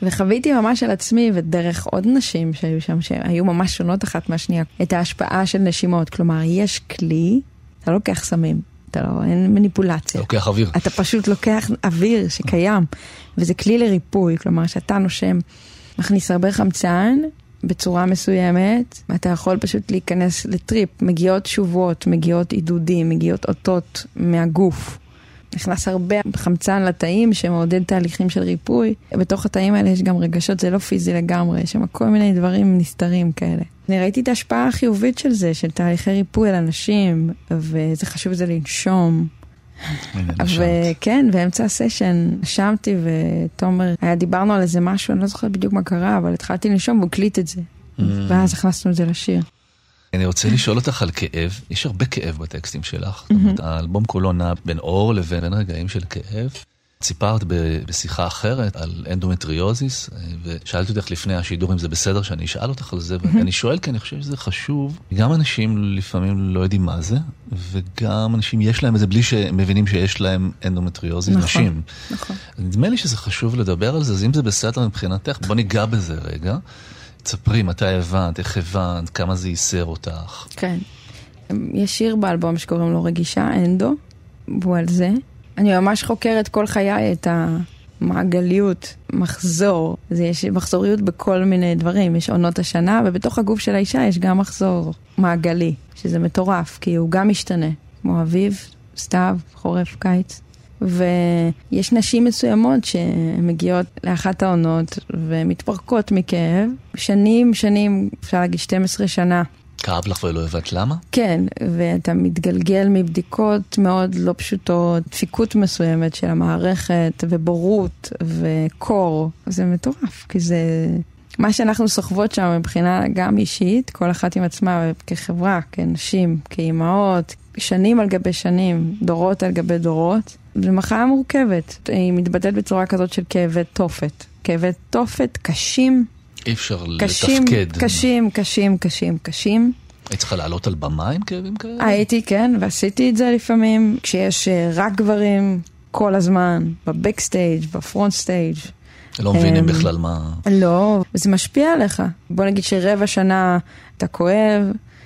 וחוויתי ממש על עצמי ודרך עוד נשים שהיו שם, שהיו ממש שונות אחת מהשנייה, את ההשפעה של נשימות. כלומר, יש כלי, אתה לא לוקח סמים, אתה לא, אין מניפולציה. לוקח אוויר. אתה פשוט לוקח אוויר שקיים, וזה כלי לריפוי, כלומר שאתה נושם, מכניס הרבה חמצן בצורה מסוימת, ואתה יכול פשוט להיכנס לטריפ, מגיעות תשובות, מגיעות עידודים, מגיעות אותות מהגוף. נכנס הרבה חמצן לתאים שמעודד תהליכים של ריפוי. בתוך התאים האלה יש גם רגשות, זה לא פיזי לגמרי, יש שם כל מיני דברים נסתרים כאלה. אני ראיתי את ההשפעה החיובית של זה, של תהליכי ריפוי על אנשים, וזה חשוב זה לנשום. וכן, באמצע הסשן נשמתי ותומר, היה דיברנו על איזה משהו, אני לא זוכרת בדיוק מה קרה, אבל התחלתי לנשום והוא הקליט את זה. Mm. ואז הכנסנו את זה לשיר. אני רוצה לשאול אותך על כאב, יש הרבה כאב בטקסטים שלך. זאת אומרת, האלבום כולו נע בין אור לבין רגעים של כאב. סיפרת בשיחה אחרת על אנדומטריוזיס, אה, ושאלתי אותך לפני השידור אם זה בסדר שאני אשאל אותך על זה, ואני שואל כי אני חושב שזה חשוב. גם אנשים לפעמים לא יודעים מה זה, וגם אנשים יש להם את זה בלי שהם מבינים שיש להם אנדומטריוזיס, נכון, נשים. נכון. נדמה לי שזה חשוב לדבר על זה, אז אם זה בסדר מבחינתך, בוא ניגע בזה רגע. תספרי מתי הבנת, איך הבנת, כמה זה ייסר אותך. כן. יש שיר באלבום שקוראים לו רגישה, אנדו, והוא על זה. אני ממש חוקרת כל חיי את המעגליות, מחזור. זה יש מחזוריות בכל מיני דברים, יש עונות השנה, ובתוך הגוף של האישה יש גם מחזור מעגלי, שזה מטורף, כי הוא גם משתנה, כמו אביב, סתיו, חורף, קיץ. ויש נשים מסוימות שמגיעות לאחת העונות ומתפרקות מכאב. שנים, שנים, אפשר להגיד 12 שנה. כאב לך ולא הבנת למה? כן, ואתה מתגלגל מבדיקות מאוד לא פשוטות, דפיקות מסוימת של המערכת, ובורות, וקור. זה מטורף, כי זה... מה שאנחנו סוחבות שם מבחינה גם אישית, כל אחת עם עצמה כחברה, כנשים, כאימהות, שנים על גבי שנים, דורות על גבי דורות, זו מחאה מורכבת. היא מתבטאת בצורה כזאת של כאבי תופת. כאבי תופת קשים, אי אפשר קשים, לתפקד. קשים, קשים, קשים, קשים. היית צריכה לעלות על במה עם כאבים כאלה? הייתי, כן, ועשיתי את זה לפעמים, כשיש אה, רק גברים, כל הזמן, ב backstage, ב front stage. לא מבינים אמ, בכלל מה... לא, זה משפיע עליך. בוא נגיד שרבע שנה אתה כואב,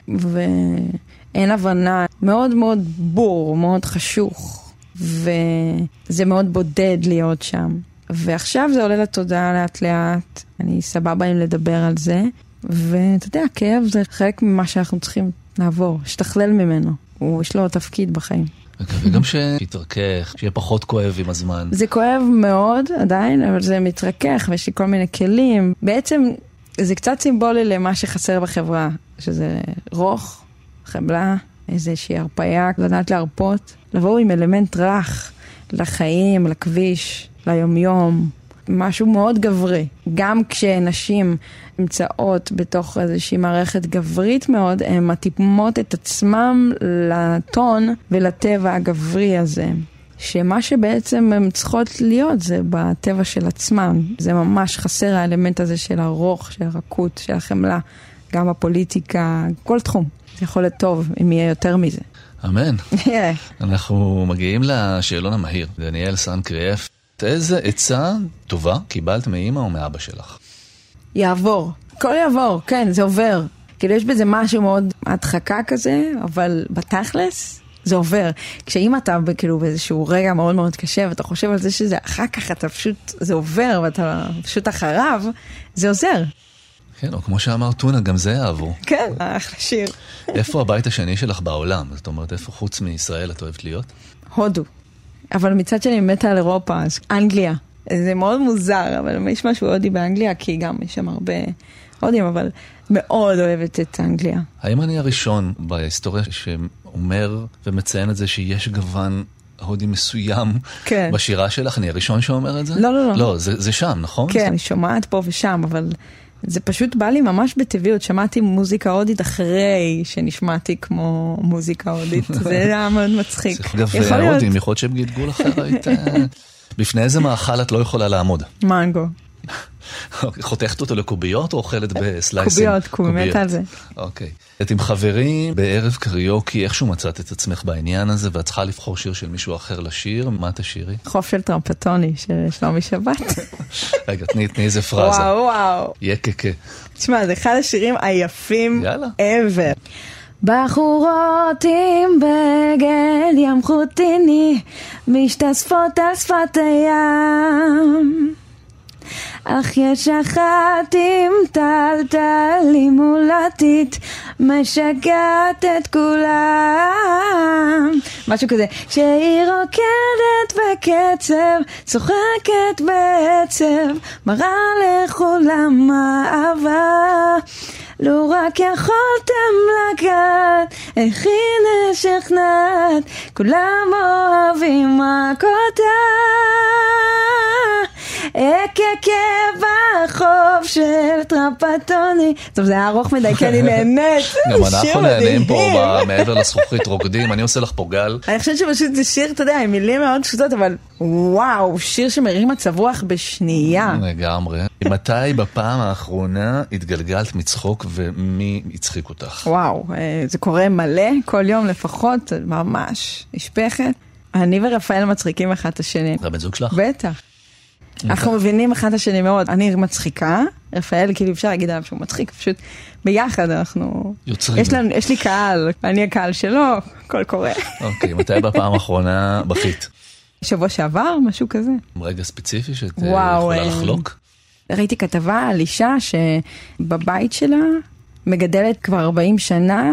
ואין הבנה, מאוד מאוד בור, מאוד חשוך, וזה מאוד בודד להיות שם. ועכשיו זה עולה לתודעה לאט לאט, אני סבבה עם לדבר על זה, ואתה יודע, כאב זה חלק ממה שאנחנו צריכים לעבור, להשתכלל ממנו. הוא, יש לו תפקיד בחיים. וגם שיתרכך, שיהיה פחות כואב עם הזמן. זה כואב מאוד עדיין, אבל זה מתרכך ויש לי כל מיני כלים. בעצם זה קצת סימבולי למה שחסר בחברה, שזה רוך, חמלה, איזושהי הרפאיה, לדעת להרפות, לבוא עם אלמנט רך לחיים, לכביש, ליומיום, משהו מאוד גברי. גם כשנשים נמצאות בתוך איזושהי מערכת גברית מאוד, הן מתאימות את עצמם לטון ולטבע הגברי הזה. שמה שבעצם הן צריכות להיות זה בטבע של עצמם. זה ממש חסר האלמנט הזה של הרוך, של הרכות, של החמלה, גם בפוליטיקה, כל תחום. זה יכול להיות טוב אם יהיה יותר מזה. אמן. אנחנו מגיעים לשאלון המהיר. דניאל סנקריאף, איזה עצה טובה קיבלת מאימא או מאבא שלך? יעבור. הכל יעבור, כן, זה עובר. כאילו יש בזה משהו מאוד הדחקה כזה, אבל בתכלס זה עובר. כשאם אתה כאילו באיזשהו רגע מאוד מאוד קשה ואתה חושב על זה שזה אחר כך אתה פשוט, זה עובר ואתה פשוט אחריו, זה עוזר. כן, או כמו שאמר טונה, גם זה יעבור. כן, אחלה שיר. איפה הבית השני שלך בעולם? זאת אומרת, איפה חוץ מישראל את אוהבת להיות? הודו. אבל מצד שני מתה על אירופה, אז אנגליה. זה מאוד מוזר, אבל יש משהו הודי באנגליה, כי גם יש שם הרבה הודים, אבל מאוד אוהבת את אנגליה. האם אני הראשון בהיסטוריה שאומר ומציין את זה שיש גוון הודי מסוים כן. בשירה שלך? אני הראשון שאומר את זה? לא, לא, לא. לא, זה, זה שם, נכון? כן, אני שומעת פה ושם, אבל זה פשוט בא לי ממש בטבעיות, שמעתי מוזיקה הודית אחרי שנשמעתי כמו מוזיקה הודית, זה היה מאוד מצחיק. אגב, יכול להיות הודים, יכול להיות שהם גלגול אחר, היית... אה, בפני איזה מאכל את לא יכולה לעמוד? מנגו. חותכת אותו לקוביות או אוכלת בסלייסים? קוביות, קובי, מתה על זה. אוקיי. את עם חברים בערב קריוקי, איכשהו מצאת את עצמך בעניין הזה, ואת צריכה לבחור שיר של מישהו אחר לשיר, מה תשאירי? חוף של טרמפטוני של שלומי שבת. רגע, תני איזה פרזה. וואו וואו. יקקה. תשמע, זה אחד השירים היפים ever. בחורות עם בגד ים חוטיני משתספות על שפת הים אך יש אחת עם טלטלים מולתית משגעת את כולם משהו כזה שהיא רוקדת בקצב צוחקת בעצב מראה לכולם אהבה לו רק יכולתם לגעת, איך היא נשכנעת, כולם אוהבים רק אותה. אקקה בחוף של טרפטוני. טוב, זה היה ארוך מדי, כי אני נהנית. גם אנחנו נהנים פה מעבר לזכוכית רוקדים, אני עושה לך פה גל. אני חושבת שפשוט זה שיר, אתה יודע, עם מילים מאוד פשוטות, אבל וואו, שיר שמרים מצב רוח בשנייה. לגמרי. מתי בפעם האחרונה התגלגלת מצחוק ומי הצחיק אותך? וואו, אה, זה קורה מלא, כל יום לפחות, ממש, נשפכת. אני ורפאל מצחיקים אחד את השני. זה הבן זוג שלך? בטח. אנחנו מבינים אחד את השני מאוד. אני מצחיקה, רפאל, כאילו אפשר להגיד עליו שהוא מצחיק, פשוט ביחד אנחנו... יוצרים. יש, לנו, יש לי קהל, אני הקהל שלו, הכל קורה. אוקיי, מתי בפעם האחרונה בכית? שבוע שעבר, משהו כזה. רגע ספציפי שאת אה, וואו, יכולה אה, לחלוק? ראיתי כתבה על אישה שבבית שלה מגדלת כבר 40 שנה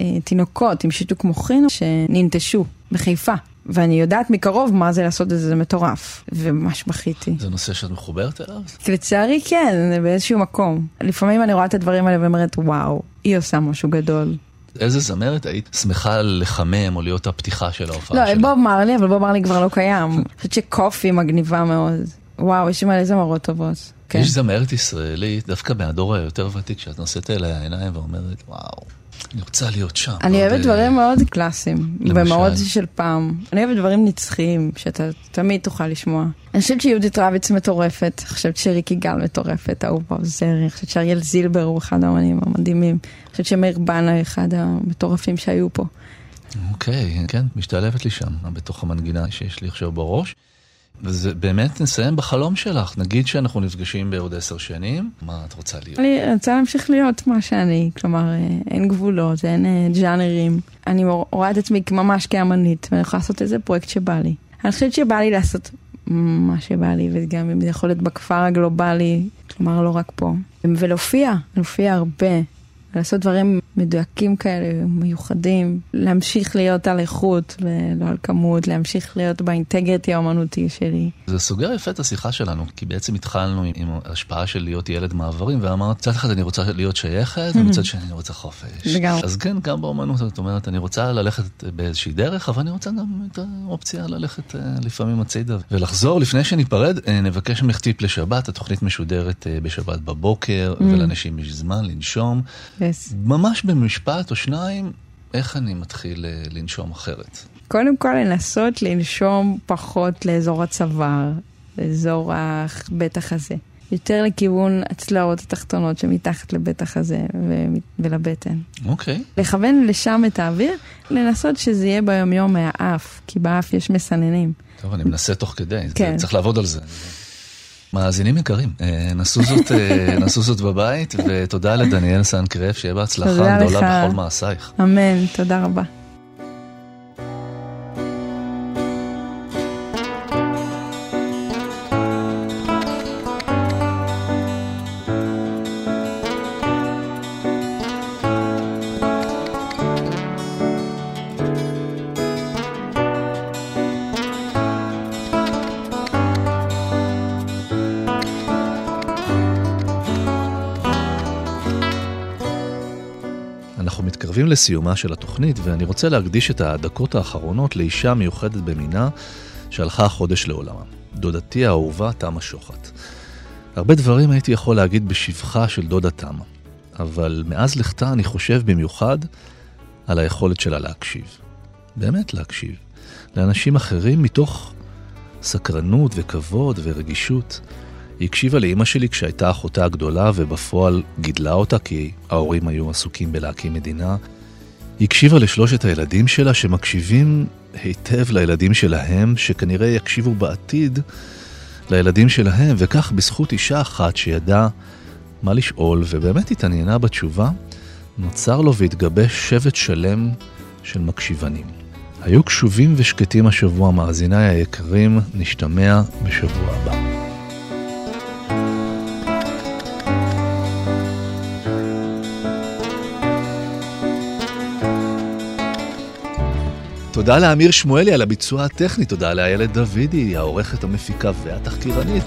אה, תינוקות עם שיתוק מוחין שננטשו בחיפה. ואני יודעת מקרוב מה זה לעשות את זה, זה מטורף. וממש בכיתי. זה נושא שאת מחוברת אליו? לצערי כן, באיזשהו מקום. לפעמים אני רואה את הדברים האלה ואומרת, וואו, היא עושה משהו גדול. איזה זמרת היית שמחה לחמם או להיות הפתיחה של ההופעה לא, שלה? בוב מרלי, אבל בוב מרלי כבר לא קיים. אני חושבת שקופי מגניבה מאוד. וואו, יש מלא זמרות טובות. כן. יש זמרת ישראלית, דווקא מהדור היותר ותיק, שאת נושאת אליה עיניים ואומרת, וואו, אני רוצה להיות שם. אני אוהבת אה, דברים מאוד קלאסיים? ומאוד של פעם. אני אוהבת דברים נצחיים, שאתה תמיד תוכל לשמוע. אני חושבת שיהודית רביץ מטורפת, אני חושבת שריקי גל מטורפת, אהובה עוזרי, אני חושבת שאריאל זילבר הוא אחד האמנים המדהימים. אני חושבת שמאיר בנה אחד המטורפים שהיו פה. אוקיי, כן, משתלבת לי שם, בתוך המנגינה שיש לי עכשיו בראש. וזה באמת נסיים בחלום שלך, נגיד שאנחנו נפגשים בעוד עשר שנים, מה את רוצה להיות? אני רוצה להמשיך להיות מה שאני, כלומר, אה, אין גבולות, אין אה, ג'אנרים. אני רואה את עצמי ממש כאמנית, ואני יכולה לעשות איזה פרויקט שבא לי. אני חושבת שבא לי לעשות מה שבא לי, וגם אם זה יכול להיות בכפר הגלובלי, כלומר, לא רק פה. ולהופיע, להופיע הרבה. לעשות דברים מדויקים כאלה, מיוחדים, להמשיך להיות על איכות ולא על כמות, להמשיך להיות באינטגריטי האומנותי שלי. זה סוגר יפה את השיחה שלנו, כי בעצם התחלנו עם, עם ההשפעה של להיות ילד מעברים, ואמרת, מצד אחד אני רוצה להיות שייכת, ומצד שני אני רוצה חופש. לגמרי. אז כן, גם באומנות, זאת אומרת, אני רוצה ללכת באיזושהי דרך, אבל אני רוצה גם את האופציה ללכת אה, לפעמים הצידה. ולחזור, לפני שניפרד, אה, נבקש ממך טיפ לשבת, התוכנית משודרת אה, בשבת בבוקר, ולאנשים יש זמן לנשום. Yes. ממש במשפט או שניים, איך אני מתחיל אה, לנשום אחרת? קודם כל לנסות לנשום פחות לאזור הצוואר, לאזור בית החזה. יותר לכיוון הצלעות התחתונות שמתחת לבית החזה ו- ולבטן. אוקיי. לכוון לשם את האוויר, לנסות שזה יהיה ביומיום מהאף, כי באף יש מסננים. טוב, אני מנסה תוך כדי. כן. צריך לעבוד על זה. מאזינים יקרים, אה, נסו זאת, אה, נסו זאת בבית, ותודה לדניאל סנקרף, שיהיה בהצלחה גדולה. בכל מעשייך. אמן, תודה רבה. מתקרבים לסיומה של התוכנית, ואני רוצה להקדיש את הדקות האחרונות לאישה מיוחדת במינה שהלכה החודש לעולמה. דודתי האהובה, תמה שוחט. הרבה דברים הייתי יכול להגיד בשבחה של דודה תמה, אבל מאז לכתה אני חושב במיוחד על היכולת שלה להקשיב. באמת להקשיב. לאנשים אחרים מתוך סקרנות וכבוד ורגישות. היא הקשיבה לאימא שלי כשהייתה אחותה הגדולה ובפועל גידלה אותה כי ההורים היו עסוקים בלהקים מדינה. היא הקשיבה לשלושת הילדים שלה שמקשיבים היטב לילדים שלהם, שכנראה יקשיבו בעתיד לילדים שלהם, וכך בזכות אישה אחת שידעה מה לשאול ובאמת התעניינה בתשובה, נוצר לו והתגבש שבט שלם של מקשיבנים. היו קשובים ושקטים השבוע, מאזיניי היקרים, נשתמע בשבוע הבא. תודה לאמיר שמואלי על הביצוע הטכני, תודה לאיילת דוידי, העורכת המפיקה והתחקירנית.